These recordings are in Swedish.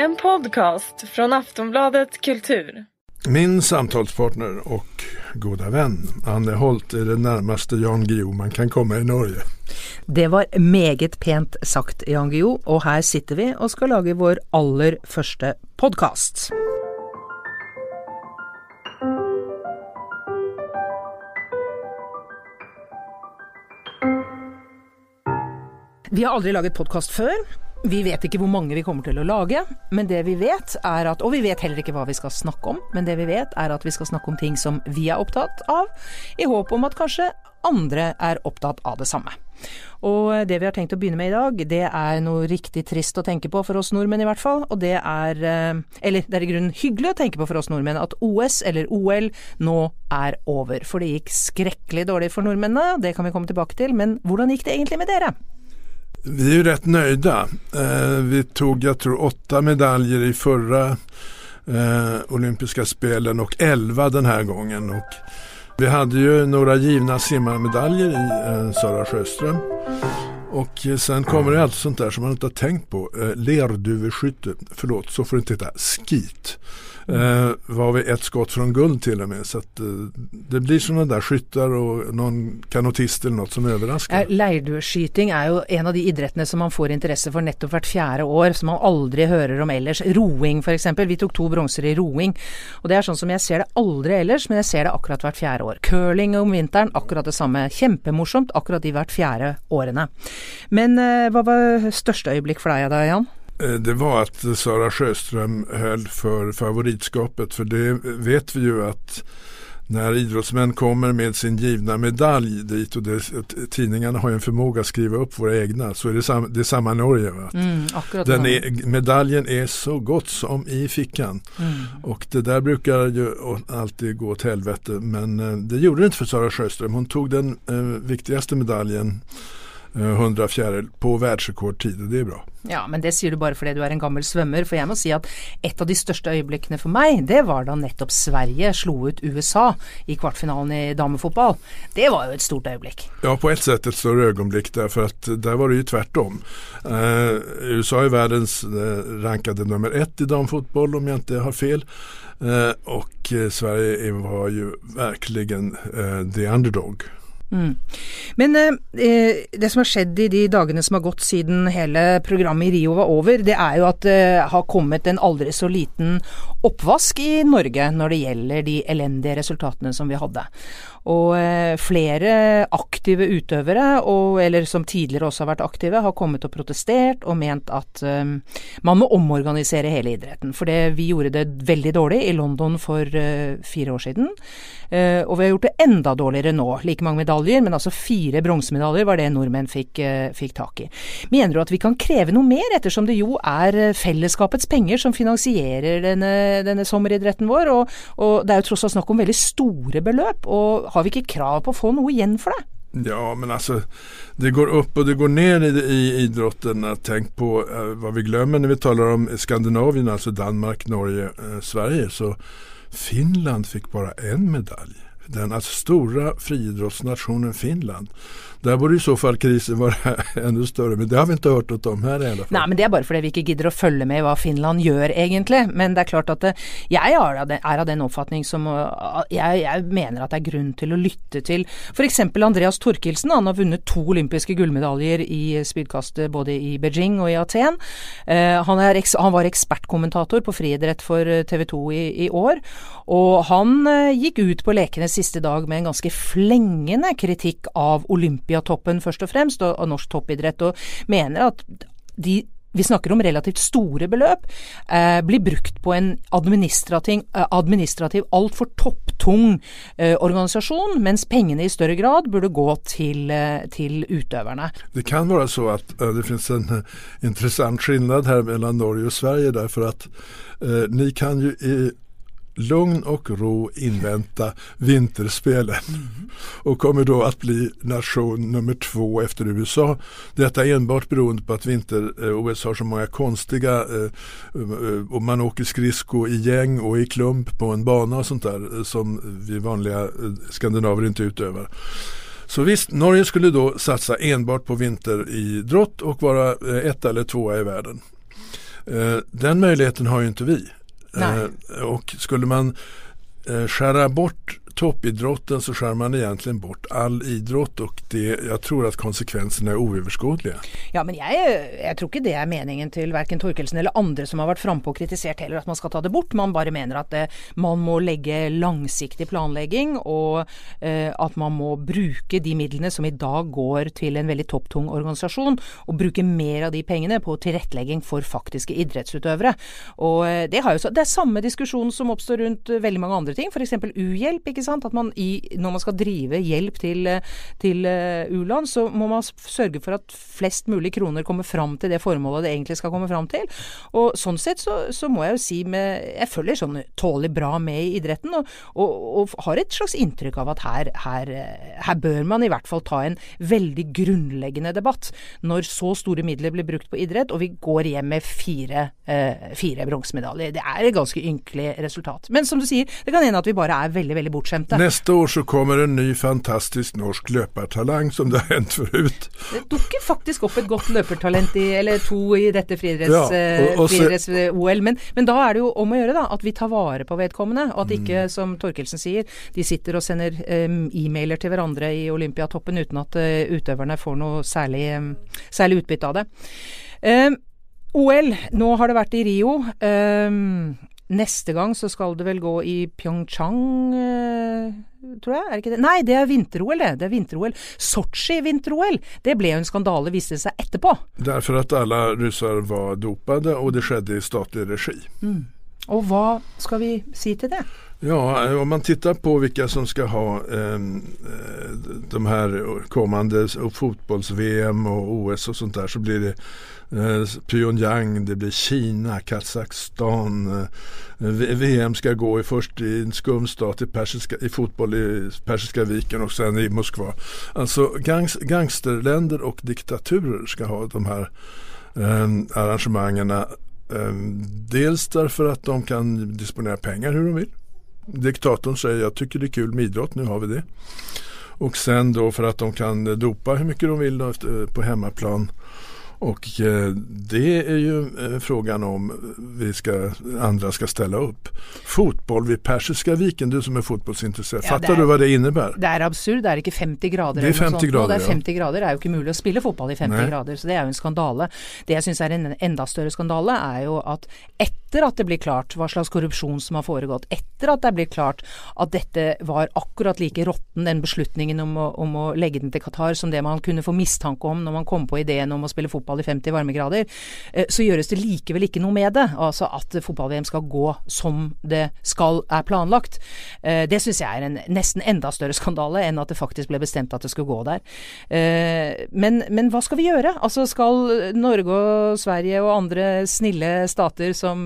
En podcast från Aftonbladet Kultur. Min samtalspartner och goda vän Anne Holt är det närmaste Jan Guillou man kan komma i Norge. Det var meget pent sagt, Jan Guillou, og her sitter vi og skal lage vår aller første podkast. Vi har aldri laget podkast før. Vi vet ikke hvor mange vi kommer til å lage, men det vi vet er at Og vi vet heller ikke hva vi skal snakke om, men det vi vet er at vi skal snakke om ting som vi er opptatt av, i håp om at kanskje andre er opptatt av det samme. Og det vi har tenkt å begynne med i dag, det er noe riktig trist å tenke på for oss nordmenn i hvert fall, og det er eh, Eller det er i grunnen hyggelig å tenke på for oss nordmenn at OS, eller OL, nå er over. For det gikk skrekkelig dårlig for nordmennene, det kan vi komme tilbake til, men hvordan gikk det egentlig med dere? Vi är ju rätt nöjda. Eh, vi tog, jag tror, åtta medaljer i förra eh, olympiska spelen och elva den här gången. Och vi hade ju några givna simmarmedaljer i eh, Sara Sjöström. Och sen kommer det allt sånt där som man inte har tänkt på. Eh, lerduveskytte, förlåt så får det inte heta, skit. Eh, var vi ett skott från guld till och med. Så att, eh, det blir sådana där skyttar och någon kanotist eller något som överraskar. Eh, Leirdueskyting ju en av de idrotterna som man får intresse för nettopp vart fjärde år, som man aldrig hör om ellers. Roing exempel, Vi tog två bronser i roing. och det är sånt som jag ser det aldrig ellers, men jag ser det akkurat vart fjärde år. Curling om vintern, akkurat detsamma. samme. Akkurat i vart fjärde åren. Men eh, vad var största ögonblick för dig då Jan? Det var att Sara Sjöström höll för favoritskapet för det vet vi ju att när idrottsmän kommer med sin givna medalj dit och det, tidningarna har en förmåga att skriva upp våra egna så är det, sam, det är samma Norge. Va? Mm, Den är, medaljen är så gott som i fickan mm. och det där brukar ju alltid gå åt helvete men det gjorde det inte för Sara Sjöström. Hon tog den eh, viktigaste medaljen 100 fjäril på världsrekordtid och det är bra. Ja, men det sier du bare fordi du er en gammel svømmer. For jeg må si at et av de største øyeblikkene for meg, det var da nettopp Sverige slo ut USA i kvartfinalen i damefotball. Det var jo et stort øyeblikk. Ja, på ett sätt ett större ögonblick därför att där var det ju tvärtom. Eh, USA är världens eh, rankade nummer ett i damfotboll om jag inte har fel. Eh, och Sverige var ju verkligen the underdog. Mm. Men eh, eh, det som har skjedd i de dagene som har gått siden hele programmet i Rio var over, det er jo at det eh, har kommet en aldri så liten oppvask i Norge når det gjelder de elendige resultatene som vi hadde. Og eh, flere aktive utøvere, og, eller som tidligere også har vært aktive, har kommet og protestert og ment at um, man må omorganisere hele idretten. For det, vi gjorde det veldig dårlig i London for uh, fire år siden. Uh, og vi har gjort det enda dårligere nå. Like mange medaljer, men altså fire bronsemedaljer var det nordmenn fikk, uh, fikk, tak i. Mener du at vi kan kreve noe mer, ettersom det jo er fellesskapets penger som finansierer denne, denne sommeridretten vår? Og, og det er jo tross alt snakk om veldig store beløp. og har har vi inte krav på att få något igen för det? Ja men alltså det går upp och det går ner i, i idrotten. Tänk på eh, vad vi glömmer när vi talar om Skandinavien, alltså Danmark, Norge, eh, Sverige. Så Finland fick bara en medalj. Den alltså stora friidrottsnationen Finland. Där borde i så fall krisen vara ännu större men det har vi inte hört något om här i alla fall. Nej, men det är bara för att vi inte gillar att följa med vad Finland gör egentligen. Men det är klart att eh, det, är av, den, uppfattning som eh, jag, jag menar att det grund till att lyssna till. För exempel Andreas Torkelsen. Han har vunnit två olympiska guldmedaljer i spydkast eh, både i Beijing och i Aten. Han, är, han, var expertkommentator på friidrett för TV 2 i, i år. och han gick ut på lekenes sista dag med en ganska flängande kritik av olympiska Olympiatoppen først og fremst, og, og norsk toppidrett, og mener at de vi snakker om relativt store beløp, eh, blir brukt på en eh, administrativ, administrativ altfor topptung eh, organisasjon, mens pengene i større grad burde gå til, eh, til utøverne. Det kan være så at eh, det finnes en eh, uh, interessant skillnad her mellom Norge og Sverige, derfor at ni kan jo i lugn och ro invänta vinterspelen mm. och kommer då att bli nation nummer två efter USA. Detta enbart beroende på att vinter-OS eh, har så många konstiga eh, eh, och man åker skridsko i gäng och i klump på en bana och sånt där som vi vanliga skandinaver inte utövar. Så visst, Norge skulle då satsa enbart på vinteridrott och vara ett eller tvåa i världen. Den möjligheten har ju inte vi. Eh, och skulle man eh, skära bort toppidrotten så skär man egentligen bort all idrott och det, jag tror att konsekvenserna är oöverskådliga. Ja, men jeg, jag tror inte det är meningen till varken Torkelsen eller andra som har varit frampå och kritiserat heller att man ska ta det bort. Man bara menar att eh, man må lägga långsiktig planläggning och eh, att man må bruka de medel som idag går till en väldigt topptung organisation och bruka mer av de pengarna på tillrättläggning för faktiska idrottsutövare. Och eh, det, har ju, så, det är samma diskussion som uppstår runt eh, väldigt många andra ting, ting, exempel u-hjälp, sant? At man i, når man skal drive hjelp til, eh, til uh, eh, u-land, så må man sørge for at flest mulig kroner kommer fram til det formålet det egentlig skal komme fram til. Og sånn sett så, så må jeg jo si med Jeg følger sånn tålelig bra med i idretten, og, og, og har et slags inntrykk av at her, her, her, eh, bør man i hvert fall ta en veldig grunnleggende debatt. Når så store midler blir brukt på idrett, og vi går hjem med fire, eh, fire bronsemedaljer. Det er et ganske ynkelig resultat. Men som du sier, det kan hende at vi bare er veldig, veldig bortskjemte inte. Nästa år så kommer en ny fantastisk norsk löpartalang som det har hänt förut. Det dukker faktisk opp et godt løpertalent i, eller to i dette friidretts-OL. Ja, eh, men, men, da er det jo om å gjøre da, at vi tar vare på vedkommende. Og at ikke, mm. som Torkelsen sier, de sitter og sender um, e-mailer til hverandre i Olympiatoppen uten at uh, utøverne får noe særlig, um, særlig utbytte av det. Um, OL, nå har det vært i Rio. Um, Neste gang så skal det vel gå i Pyeongchang, eh, tror jeg? Er det ikke det? Nei, det er vinter-OL, det. Det er vinter-OL. Sotsji-vinter-OL, det ble jo en skandale, viste det seg etterpå. Derfor at alle russere var dopede, og det skjedde i statlig regi. Mm. Och vad ska vi se till det? Ja, eh, om man tittar på vilka som ska ha ehm, eh, de här kommande fotbolls-VM och OS och sånt där så blir det Eh, Pyongyang, det blir Kina, Kazakstan. Eh, VM ska gå i först i en skum stat i, persiska, i fotboll i Persiska viken och sen i Moskva. Alltså gangs, gangsterländer och diktaturer ska ha de här eh, arrangemangen. Ehm, dels därför att de kan disponera pengar hur de vill. Diktatorn säger jag tycker det är kul med idrott, nu har vi det. Och sen då för att de kan dopa hur mycket de vill eh, på hemmaplan. Och eh, det är ju eh, frågan om vi ska, andra ska ställa upp. Fotboll vid Persiska viken, du som är fotbollsintresserad, ja, fattar er, du vad det innebär? Det är absurd, det är inte 50 grader. Det är 50 grader, det är 50 ja. grader, det är ju inte möjligt att spela fotboll i 50 Nej. grader, så det är ju en skandale. Det jag syns är en enda större skandale är ju att etter at det blir klart hva slags korrupsjon som har foregått, etter at det blir klart at dette var akkurat like råtten, den beslutningen om å, om å legge den til Qatar, som det man kunne få mistanke om når man kom på ideen om å spille fotball i 50 varmegrader, eh, så gjøres det likevel ikke noe med det. Altså at fotball-VM skal gå som det skal er planlagt. Eh, det syns jeg er en nesten enda større skandale enn at det faktisk ble bestemt at det skulle gå der. Eh, men, men hva skal vi gjøre? Altså skal Norge og Sverige og andre snille stater som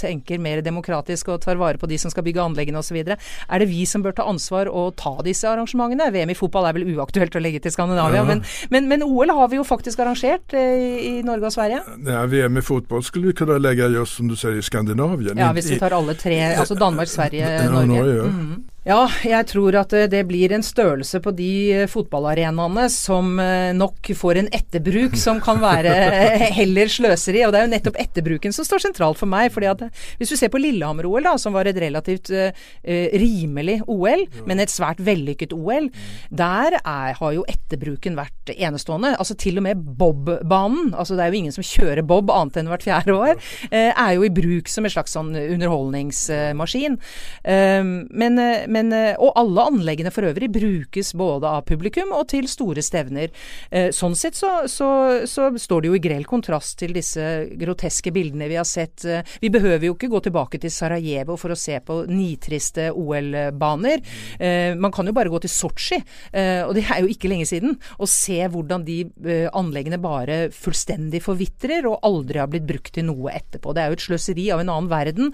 tenker mer demokratisk og tar vare på de som skal bygge anleggene osv. Er det vi som bør ta ansvar og ta disse arrangementene? VM i fotball er vel uaktuelt å legge til Skandinavia, ja. men, men, men, OL har vi jo faktisk arrangert eh, i, i Norge og Sverige. Ja, VM i fotball skulle vi kunne legge just som du sier i Skandinavia. Ja, hvis vi tar alle tre, altså Danmark, Sverige, Norge. Norge ja. Mm. Ja, jeg tror at eh, det blir en størrelse på de eh, fotballarenaene som eh, nok får en etterbruk som kan være heller sløseri. Og det er jo nettopp etterbruken som står sentralt for meg. fordi at Hvis du ser på Lillehammer-OL, da, som var et relativt uh, rimelig OL, men et svært vellykket OL, der er, har jo etterbruken vært enestående. Altså til og med Bob-banen, altså det er jo ingen som kjører Bob annet enn hvert fjerde år, uh, er jo i bruk som en slags sånn underholdningsmaskin. Uh, men men, eh, og alle anleggene for øvrig brukes både av publikum og til store stevner. Eh, sånn sett så, så, så står det jo i grell kontrast til disse groteske bildene vi har sett. Eh, vi behøver jo ikke gå tilbake til Sarajevo for å se på nitriste OL-baner. Man kan jo bare gå til Sotsji, og det er jo ikke lenge siden, og se hvordan de anleggene bare fullstendig forvitrer og aldri har blitt brukt til noe etterpå. Det er jo et sløseri av en annen verden.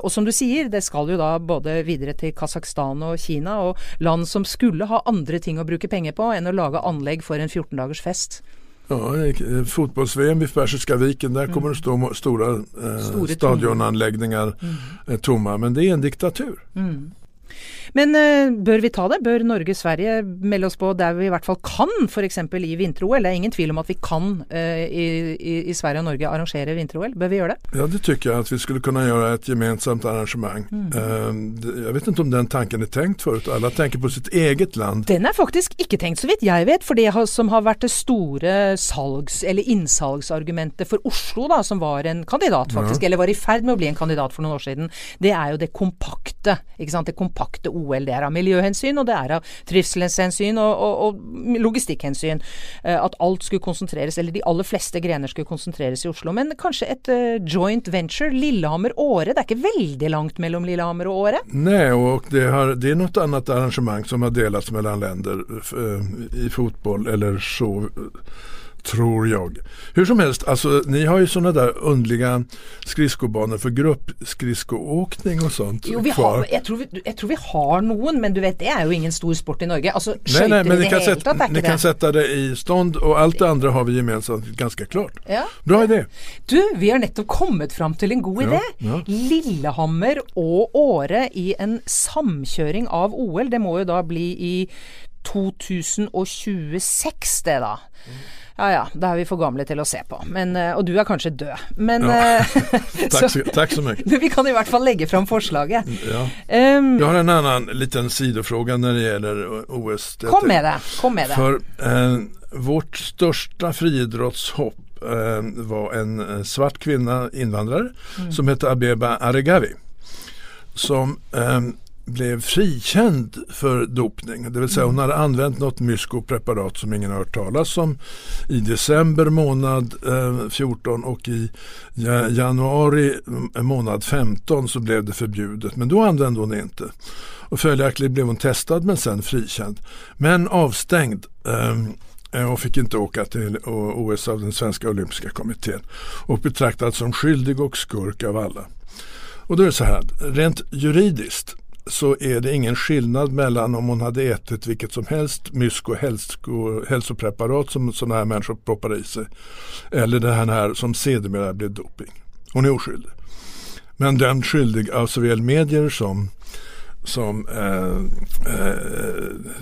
Og som du sier, det skal jo da både videre til Kasakhstan Kasakhstan og Kina, og land som skulle ha andre ting å bruke penger på enn å lage anlegg for en 14 dagers fest. Ja, Fotbolls-VM vid Persiska viken, där mm. kommer det stå stora eh, stadionanläggningar mm. tomma. Men det är en diktatur. Mm. Men uh, bør vi ta det? Bør Norge-Sverige melde oss på der vi i hvert fall kan, f.eks. i vinter-OL? Det er ingen tvil om at vi kan uh, i, i, Sverige og Norge arrangere vinter-OL. Bør vi gjøre det? Ja, det tycker jag att vi skulle kunna göra ett gemensamt arrangemang. Mm. Uh, jag vet inte om den tanken är tänkt förut. Alla tänker på sitt eget land. Den er faktisk ikke tenkt, så vidt jeg vet. For det som har vært det store salgs- eller innsalgsargumentet for Oslo, da, som var en kandidat, faktisk, ja. eller var i ferd med å bli en kandidat for noen år siden, det er jo det kompakte. ikke sant? Det kompakte OL. Det er av miljøhensyn, og det er av trivselshensyn og, og, og logistikkhensyn. Eh, At alt skulle konsentreres, eller de aller fleste grener skulle konsentreres i Oslo. Men kanskje et eh, joint venture. Lillehammer-Åre. Det er ikke veldig langt mellom Lillehammer og Åre? Nei, og det, har, det er noe annet arrangement som har delats mellom länder eh, i fotboll eller så tror jag. Hur som helst, alltså, ni har ju sådana där underliga skridskobanor för gruppskridskoåkning och sånt jo, vi har, jag, tror vi, jag tror vi har noen, men du vet det är ju ingen stor sport i Norge. Alltså, nej, nej, men ni, kan, sätta, ni kan sätta det i stånd och allt det andra har vi gemensamt ganska klart. Ja. Bra idé. Du, vi har nettopp kommet fram til en god idé. Ja, Lillehammer og Åre i en samkjøring av OL. Det må jo da bli i 2026 det da. Mm. Ja ja, da er vi for gamle til å se på. Men, eh, og du er kanskje død. Men ja. Eh, takk, så, takk, så, mye. Vi kan i hvert fall legge fram forslaget. Ja. Um, Jeg har en annen liten sidofråga når det gjelder OS. Kom med det. Kom med det. For eh, vårt største friidrottshopp eh, var en svart kvinne, invandrare, mm. som heter Abeba Aregawi. Som eh, blev frikänd för dopning. Det vill säga hon hade använt något myskopreparat som ingen har hört talas om i december månad eh, 14 och i januari eh, månad 15 så blev det förbjudet. Men då använde hon det inte. Och följaktligen blev hon testad men sen frikänd. Men avstängd. Eh, och fick inte åka till OS av den svenska olympiska kommittén. Och betraktad som skyldig och skurk av alla. Och då är det så här, rent juridiskt så är det ingen skillnad mellan om hon hade ätit vilket som helst mysko hälso, hälsopreparat som sådana här människor proppar i sig. Eller det här som sedermera blev doping. Hon är oskyldig. Men den skyldig av såväl medier som som eh, eh,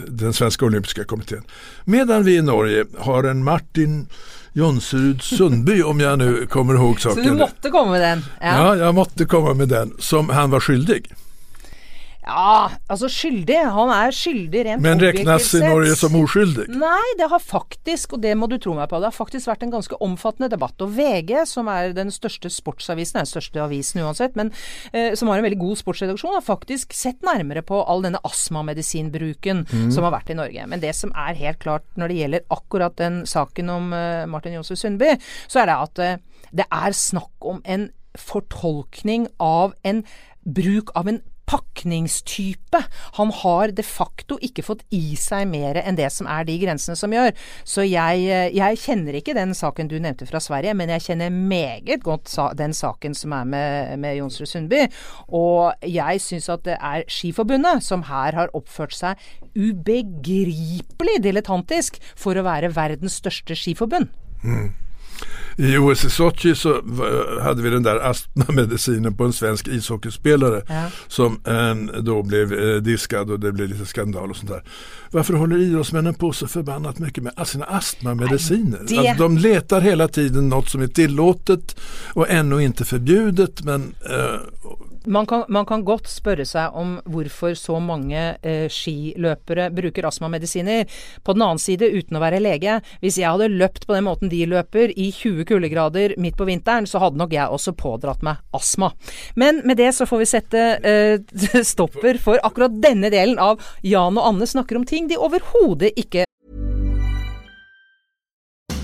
den svenska olympiska kommittén. Medan vi i Norge har en Martin Jonsrud Sundby om jag nu kommer ihåg saken. Så du måtte komma med den? Ja. ja, jag måtte komma med den. Som han var skyldig. Ja, altså skyldig. Han er skyldig rent Men regnes i Norge som uskyldig? Nei, det har faktisk, og det må du tro meg på, det har faktisk vært en ganske omfattende debatt. Og VG, som er den største sportsavisen, den største avisen uansett, men eh, som har en veldig god sportsredaksjon, har faktisk sett nærmere på all denne astmamedisinbruken mm. som har vært i Norge. Men det som er helt klart når det gjelder akkurat den saken om eh, Martin Jonsrud Sundby, så er det at eh, det er snakk om en fortolkning av en bruk av en pakningstype. Han har de facto ikke fått i seg mer enn det som er de grensene som gjør. Så jeg, eh, jeg kjenner ikke den saken du nevnte fra Sverige, men jeg kjenner meget godt den saken som er med, med Jonsrud Sundby. Og jeg syns at det er Skiforbundet som her har oppført seg ubegripelig dilettantisk for å være verdens største skiforbund. Mm. I OS i Sochi så hade vi den där astmamedicinen på en svensk ishockeyspelare ja. som då blev eh, diskad och det blev lite skandal och sånt där. Varför håller idrottsmännen på så förbannat mycket med sina astmamediciner? Det... Alltså, de letar hela tiden något som är tillåtet och ännu inte förbjudet men eh, man kan, man kan, godt spørre seg om hvorfor så mange eh, skiløpere bruker astmamedisiner. På den annen side, uten å være lege, hvis jeg hadde løpt på den måten de løper, i 20 kuldegrader midt på vinteren, så hadde nok jeg også pådratt meg astma. Men med det så får vi sette eh, stopper for akkurat denne delen av Jan og Anne snakker om ting de overhodet ikke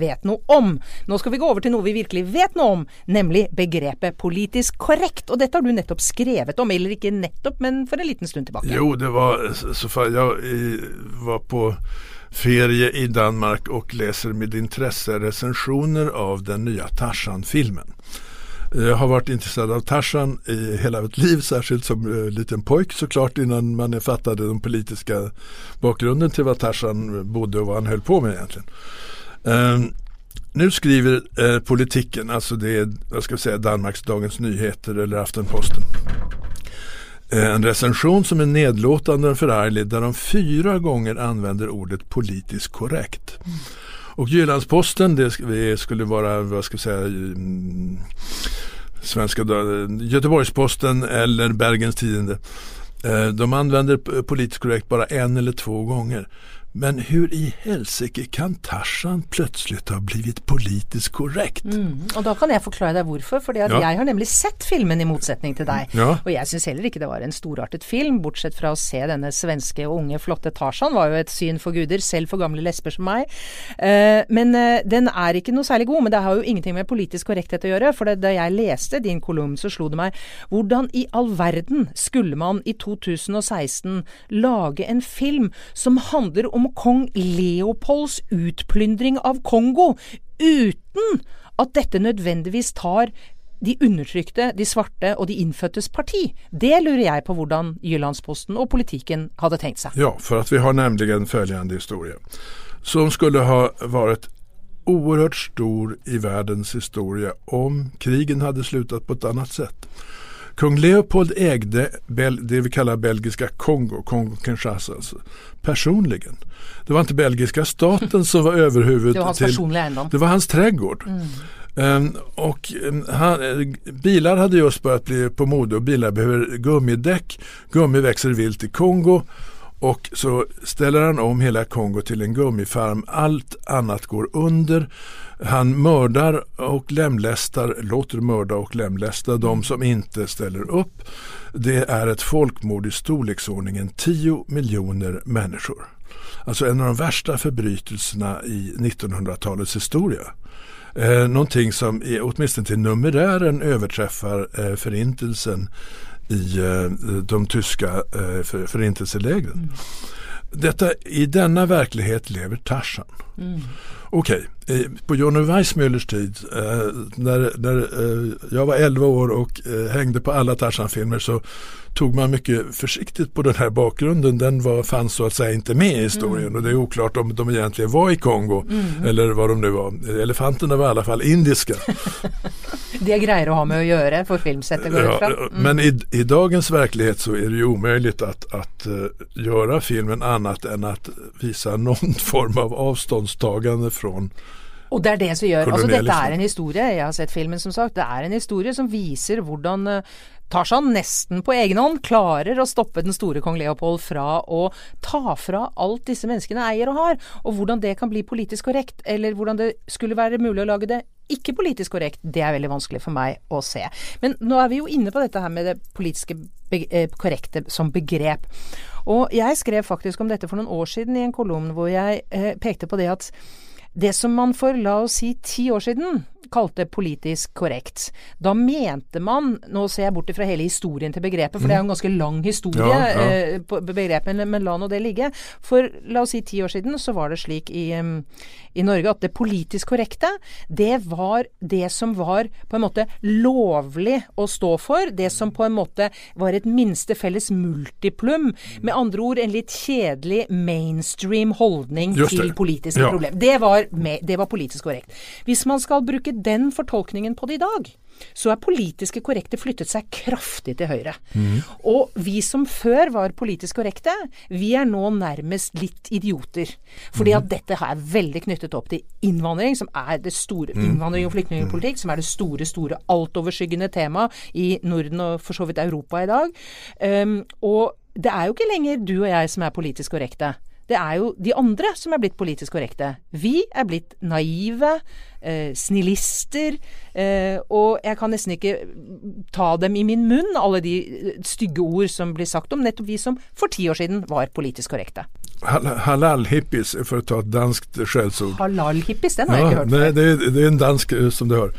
Vet noe om. Nå skal vi gå over til noe vi virkelig vet noe om, nemlig begrepet politisk korrekt. Og dette har du nettopp skrevet om, eller ikke nettopp, men for en liten stund tilbake. Jo, det var så jag var på ferie i Danmark och läser med intresse recensioner av den nya Tarzan-filmen. Jag har varit intresserad av Tarzan i hela mitt liv, särskilt som uh, liten pojk såklart innan man fattade den politiska bakgrunden till vad Tarzan bodde och vad han höll på med egentligen. Ehm, nu skriver eh, politiken, alltså det är jag ska säga, Danmarks Dagens Nyheter eller Aftenposten. Eh, en recension som är nedlåtande och förarglig där de fyra gånger använder ordet politiskt korrekt. Mm. Och Jyllandsposten, det skulle vara, vad ska jag säga, mm, Svenska Göteborgsposten eller Bergens Tidende. Eh, de använder politiskt korrekt bara en eller två gånger. Men hur i helsike kan Tarzan plötsligt ha blivit politiskt korrekt? Mm, og Da kan jeg forklare deg hvorfor. fordi at ja. Jeg har nemlig sett filmen i motsetning til deg. Ja. Og jeg syns heller ikke det var en storartet film, bortsett fra å se denne svenske, unge, flotte Tarzan var jo et syn for guder, selv for gamle lesber som meg. Uh, men uh, den er ikke noe særlig god. Men det har jo ingenting med politisk korrekthet gjøre. For det, da jeg leste din kolumn, så slo det meg hvordan i all verden skulle man i 2016 lage en film som handler om om kong Leopolds utplyndring av Kongo, uten at dette nødvendigvis tar de undertrykte, de svarte og de innfødtes parti. Det lurer jeg på hvordan Jyllandsposten og politikken hadde tenkt seg. Ja, for at vi har nemlig følgende historie. Som skulle ha vært oerhört stor i världens historia om krigen hade slutat på ett annat sätt. Kung Leopold ägde det vi kallar belgiska Kongo, Kongo-Kinshasa, alltså, personligen. Det var inte belgiska staten som var överhuvud. Det var hans till, personliga egendom. Det var hans trädgård. Mm. Um, och um, han, bilar hade just börjat bli på mode och bilar behöver gummidäck. Gummi växer vilt i Kongo. Och så ställer han om hela Kongo till en gummifarm. Allt annat går under. Han mördar och lemlästar, låter mörda och lemlästa de som inte ställer upp. Det är ett folkmord i storleksordningen 10 miljoner människor. Alltså en av de värsta förbrytelserna i 1900-talets historia. Eh, någonting som är, åtminstone till numerären överträffar eh, förintelsen i eh, de tyska eh, för, förintelselägren. Mm. Detta, I denna verklighet lever Tarzan. Mm. Okej, okay. på Johnny Weissmullers tid eh, när, när eh, jag var 11 år och eh, hängde på alla Tarzan-filmer så tog man mycket försiktigt på den här bakgrunden. Den var, fanns så att säga inte med i historien mm. och det är oklart om de egentligen var i Kongo mm. eller vad de nu var. Elefanterna var i alla fall indiska. det är grejer att ha med att göra för filmsättet ja, mm. Men i, i, dagens verklighet så är det ju omöjligt att, att uh, göra filmen annat än att visa någon form av avståndstagande från og det er det som gjør Altså dette er en historie, jeg har sett filmen som sagt, det er en historie som viser hvordan uh, Tarzan nesten på egen hånd klarer å stoppe den store kong Leopold fra å ta fra alt disse menneskene eier og har, og hvordan det kan bli politisk korrekt, eller hvordan det skulle være mulig å lage det ikke politisk korrekt, det er veldig vanskelig for meg å se. Men nå er vi jo inne på dette her med det politiske eh, korrekte som begrep. Og jeg skrev faktisk om dette for noen år siden i en kolumn hvor jeg eh, pekte på det at det som man for la oss si ti år siden kalte politisk korrekt. Da mente man Nå ser jeg bort fra hele historien til begrepet, for det er jo en ganske lang historie ja, ja. Eh, på begrepet, men la nå det ligge. For la oss si ti år siden så var det slik i, i Norge at det politisk korrekte, det var det som var på en måte lovlig å stå for. Det som på en måte var et minste felles multiplum. Med andre ord en litt kjedelig mainstream holdning til politiske ja. problem. Det var, med, det var politisk korrekt. Hvis man skal bruke den fortolkningen på det i dag, så er politiske korrekte flyttet seg kraftig til høyre. Mm. Og vi som før var politisk korrekte, vi er nå nærmest litt idioter. Fordi at dette er veldig knyttet opp til innvandring, som er det store mm. innvandring og flyktningpolitikk, som er det store, store altoverskyggende tema i Norden og for så vidt Europa i dag. Um, og det er jo ikke lenger du og jeg som er politisk korrekte. Det er jo de andre som er blitt politisk korrekte. Vi er blitt naive, eh, snillister, eh, og jeg kan nesten ikke ta dem i min munn, alle de eh, stygge ord som blir sagt om nettopp vi som for ti år siden var politisk korrekte hal- halal-hippies, för att ta ett danskt skällsord. Halal-hippies, den har jag inte hört nej, det, är, det är en dansk eh, som du hör.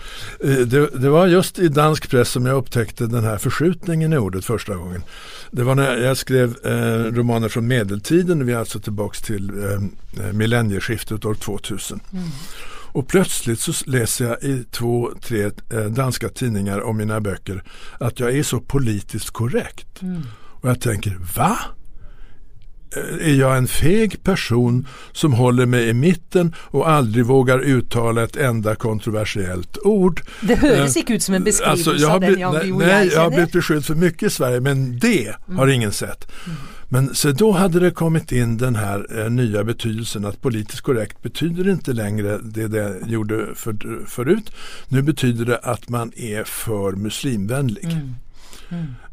Eh, Det, det var just i dansk press som jag upptäckte den här förskjutningen i ordet första gången. Det var när jag skrev eh, romaner från medeltiden, vi är alltså tillbaks till eh, millennieskiftet år 2000. Och plötsligt så läser jag i två, tre eh, danska tidningar om mina böcker att jag är så politiskt korrekt. Och jag tänker, va? Är jag en feg person som håller mig i mitten och aldrig vågar uttala ett enda kontroversiellt ord. Det höres inte ut som en beskrivelse Alltså, jag har av den jag, nej, nej, jag har blivit beskylld för mycket i Sverige men det har ingen sett. Men så då hade det kommit in den här eh, nya betydelsen att politiskt korrekt betyder inte längre det det gjorde för, förut. Nu betyder det att man är för muslimvänlig.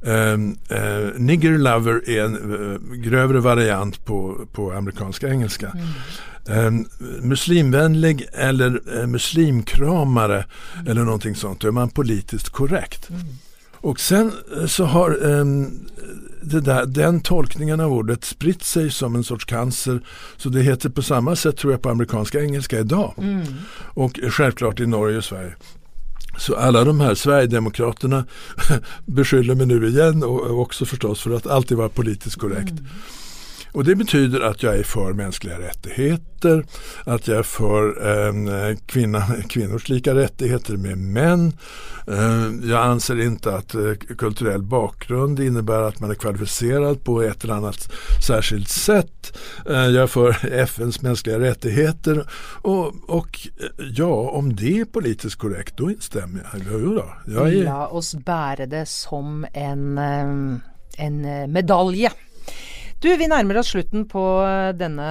Um, uh, nigger lover är en uh, grövre variant på, på amerikanska engelska. Um, muslimvänlig eller uh, muslimkramare eller någonting sånt, då är man politiskt korrekt. Och sen eh, så har um, där, den tolkningen av ordet spritt sig som en sorts cancer. Så det heter på samma sätt tror jag på amerikanska engelska idag. Och självklart i Norge och Sverige. Så alla de här Sverigedemokraterna beskyller mig nu igen och också förstås för att alltid vara politiskt korrekt. Mm. Och det betyder att jag är för mänskliga rättigheter, att jag är för eh, kvinna, kvinnors lika rättigheter med män. Eh, jag anser inte att eh, kulturell bakgrund innebär att man är kvalificerad på ett eller annat särskilt sätt. Eh, jag är för FNs mänskliga rättigheter och, och eh, ja, om det är politiskt korrekt då instämmer jag. Jo då, jag är, La oss bära det som en, ehm, en eh, medalje. Du, vi nærmer oss slutten på eh, denne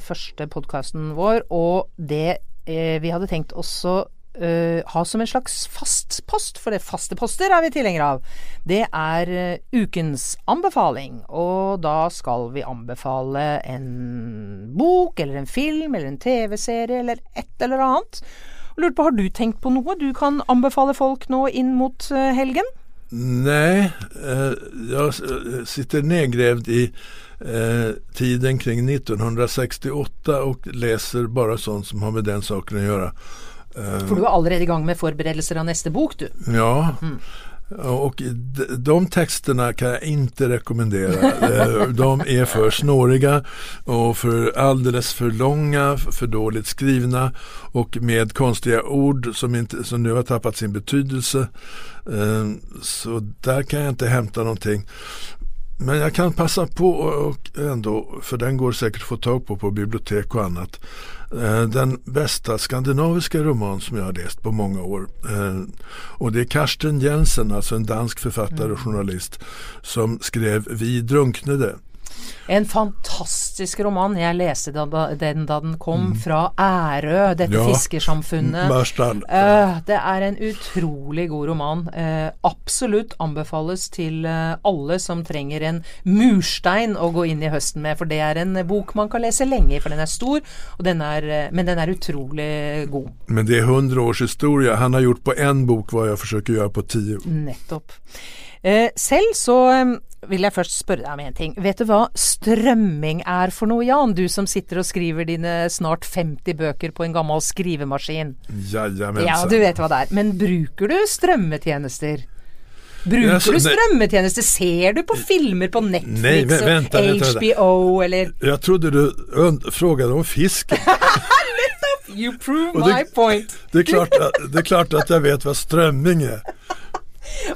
første podkasten vår, og det eh, vi hadde tenkt også Uh, ha som en slags fast post, for det faste poster er vi tilhengere av, det er uh, ukens anbefaling. Og da skal vi anbefale en bok, eller en film, eller en TV-serie, eller et eller annet. Lurt på, har du tenkt på noe du kan anbefale folk nå inn mot uh, helgen? Nej, eh, jag eh, sitter nedgrävd i eh, tiden kring 1968 och läser bara sånt som har med den saken att göra. For du er allerede i gang med forberedelser av neste bok, du. ja, och de, texterna kan jag inte rekommendera. Eh, de är för snåriga och för alldeles för långa, för dåligt skrivna och med konstiga ord som, inte, som nu har tappat sin betydelse. Eh, så där kan jag inte hämta någonting. Men jag kan passa på och ändå, för den går säkert att få tag på på bibliotek och annat. Eh, Den bästa skandinaviska roman som jag har läst på många år. Eh, Och det är Karsten Jensen, alltså en dansk författare och journalist, som skrev Vi drunknede. En fantastisk roman. Jeg leste den da den kom, fra Ærø, dette Ja. fiskersamfunnet. Eh, det er en utrolig god roman. Eh, absolutt anbefales til eh, alle som trenger en murstein å gå inn i høsten med, for det er en bok man kan lese lenge i, for den er stor, og den er, men den er utrolig god. Men det är hundra års historia. Han har gjort på en bok vad jag försöker göra på tio. Nettopp. Eh, selv så eh, vil jeg først spørre deg om en ting. Vet du hva strømming er for noe, Jan? Du som sitter og skriver dine snart 50 bøker på en gammel skrivemaskin. Jajamensan. Ja, du vet hva det er. Men bruker du strømmetjenester? Bruker så- du nei. strømmetjenester? Ser du på filmer på Netflix Nej, vä- vänta, vänta. HBO eller Jag trodde du frågade om fisken. You prove Och det- my point. Det är, klart att, det är klart att jag vet vad strömming är.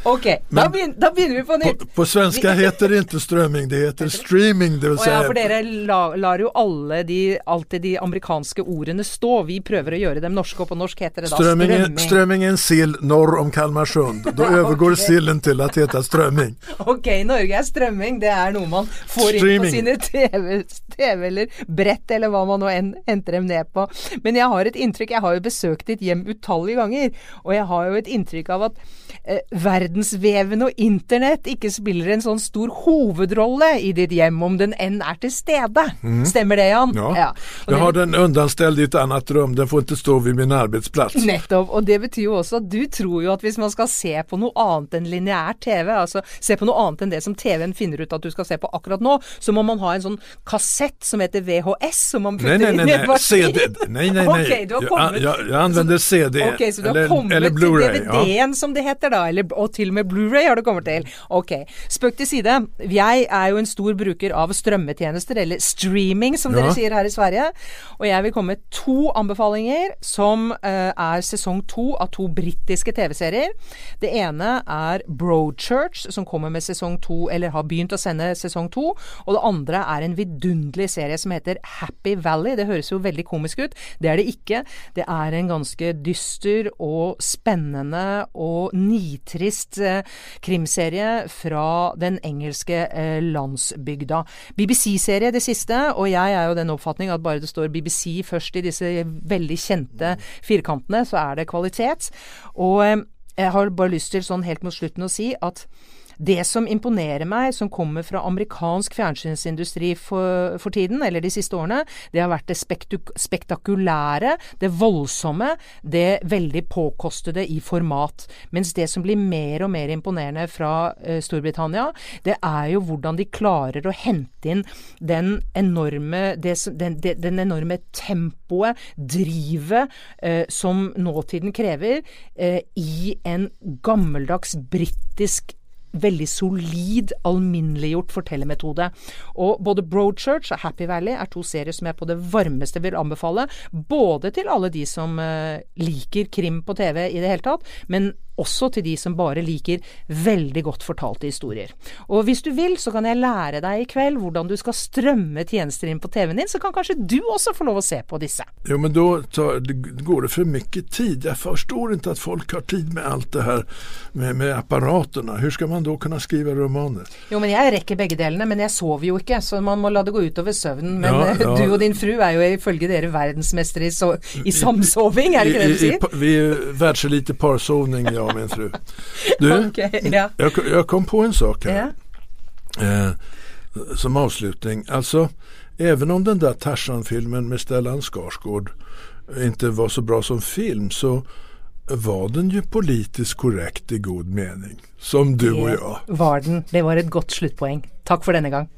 Ok, da, begyn da begynner vi på nytt. På, på svenska heter det inte strömming, det heter streaming. Det vill Å ja, säga, for dere la, lar jo alle de, alltid de amerikanske ordene stå. Vi prøver å gjøre dem norske, og på norsk heter det da strömming, är, strömming är en sill norr om Kalmarsund. Då övergår sillen till att heta strömming. Ok, i Norge er strømming det er noe man får Streaming. på sine TV, TV eller brett, eller hva man nå enn henter dem ned på. Men jeg har et inntrykk Jeg har jo besøkt ditt hjem utallige ganger, og jeg har jo et inntrykk av at eh, verdensveven og internett ikke spiller en sånn stor hovedrolle i ditt hjem, om den enn er til stede. Stemmer det, Jan? Ja. Ja. Det- har den undanställd i ett annat rum, den får inte stå vid min arbetsplats. Nettopp. Og det betyr jo også at du tror jo at hvis man skal se på noe annet enn lineær TV, altså se på noe annet enn det som TV-en finner ut at du skal se på akkurat nå, så må man ha en sånn kassett som heter VHS, som man putter nej, nej, inn i maskin. CD. Nej, nej, nej. Okej, du har jag, kommit. jag, jag använder CD Ok, så du har eller, kommet eller til Blu-ray. Ja. DVD-en som det heter da, eller, og til og med Blu-ray har du kommet til. Ok, spøk til side. Jeg er jo en stor bruker av strømmetjenester, eller streaming som Ja. dere sier her i Sverige. Og jeg vil komme med to anbefalinger som eh, er sesong to av to britiske TV-serier. Det ene er Broadchurch, som kommer med sesong to, eller har begynt å sende sesong to. Og det andre er en vidunderlig serie som heter Happy Valley. Det høres jo veldig komisk ut. Det er det ikke. Det er en ganske dyster og spennende og nitrist eh, krimserie fra den engelske eh, landsbygda. BBC-serie det siste, og jeg er jo den oppfatning at bare det står BBC først i disse veldig kjente firkantene, så er det kvalitet. Og eh, jeg har bare lyst til sånn helt mot slutten å si at det som imponerer meg, som kommer fra amerikansk fjernsynsindustri for, for tiden, eller de siste årene, det har vært det spektakulære, det voldsomme, det veldig påkostede i format. Mens det som blir mer og mer imponerende fra eh, Storbritannia, det er jo hvordan de klarer å hente inn den enorme, det, som- den, den enorme tempoet, drivet, eh, som nåtiden krever, eh, i en gammeldags britisk veldig solid, alminneliggjort fortellermetode. Og både Broadchurch og Happy Valley er to serier som jeg på det varmeste vil anbefale. Både til alle de som eh, liker krim på TV i det hele tatt, men også til de som bare liker veldig godt fortalte historier. Og hvis du vil, så kan jeg lære deg i kveld hvordan du skal strømme tjenester inn på TV-en din, så kan kanskje du også få lov å se på disse. Jo men det, går det för mycket tid. Jag förstår inte att folk har tid med allt det här med, med apparaterna. Hur ska man då kunna skriva romaner? Jo, men jeg rekker begge delene, men jeg sover jo ikke, så man må la det gå utover søvnen. Men Ja, ja. du og din fru er jo ifølge dere verdensmestere i, so i samsoving, er det ikke det du I, i, sier? pa- vi är världselit i parsovning jag och min fru. Du, Okej, ja. jag, jag kom på en sak här. ja. Eh, som avslutning. Alltså, även om den där Tarzan-filmen med Stellan Skarsgård inte var så bra som film så var den ju politiskt korrekt i god mening. Som du och jag. Var den. Det var et godt sluttpoeng. Takk for denne gang.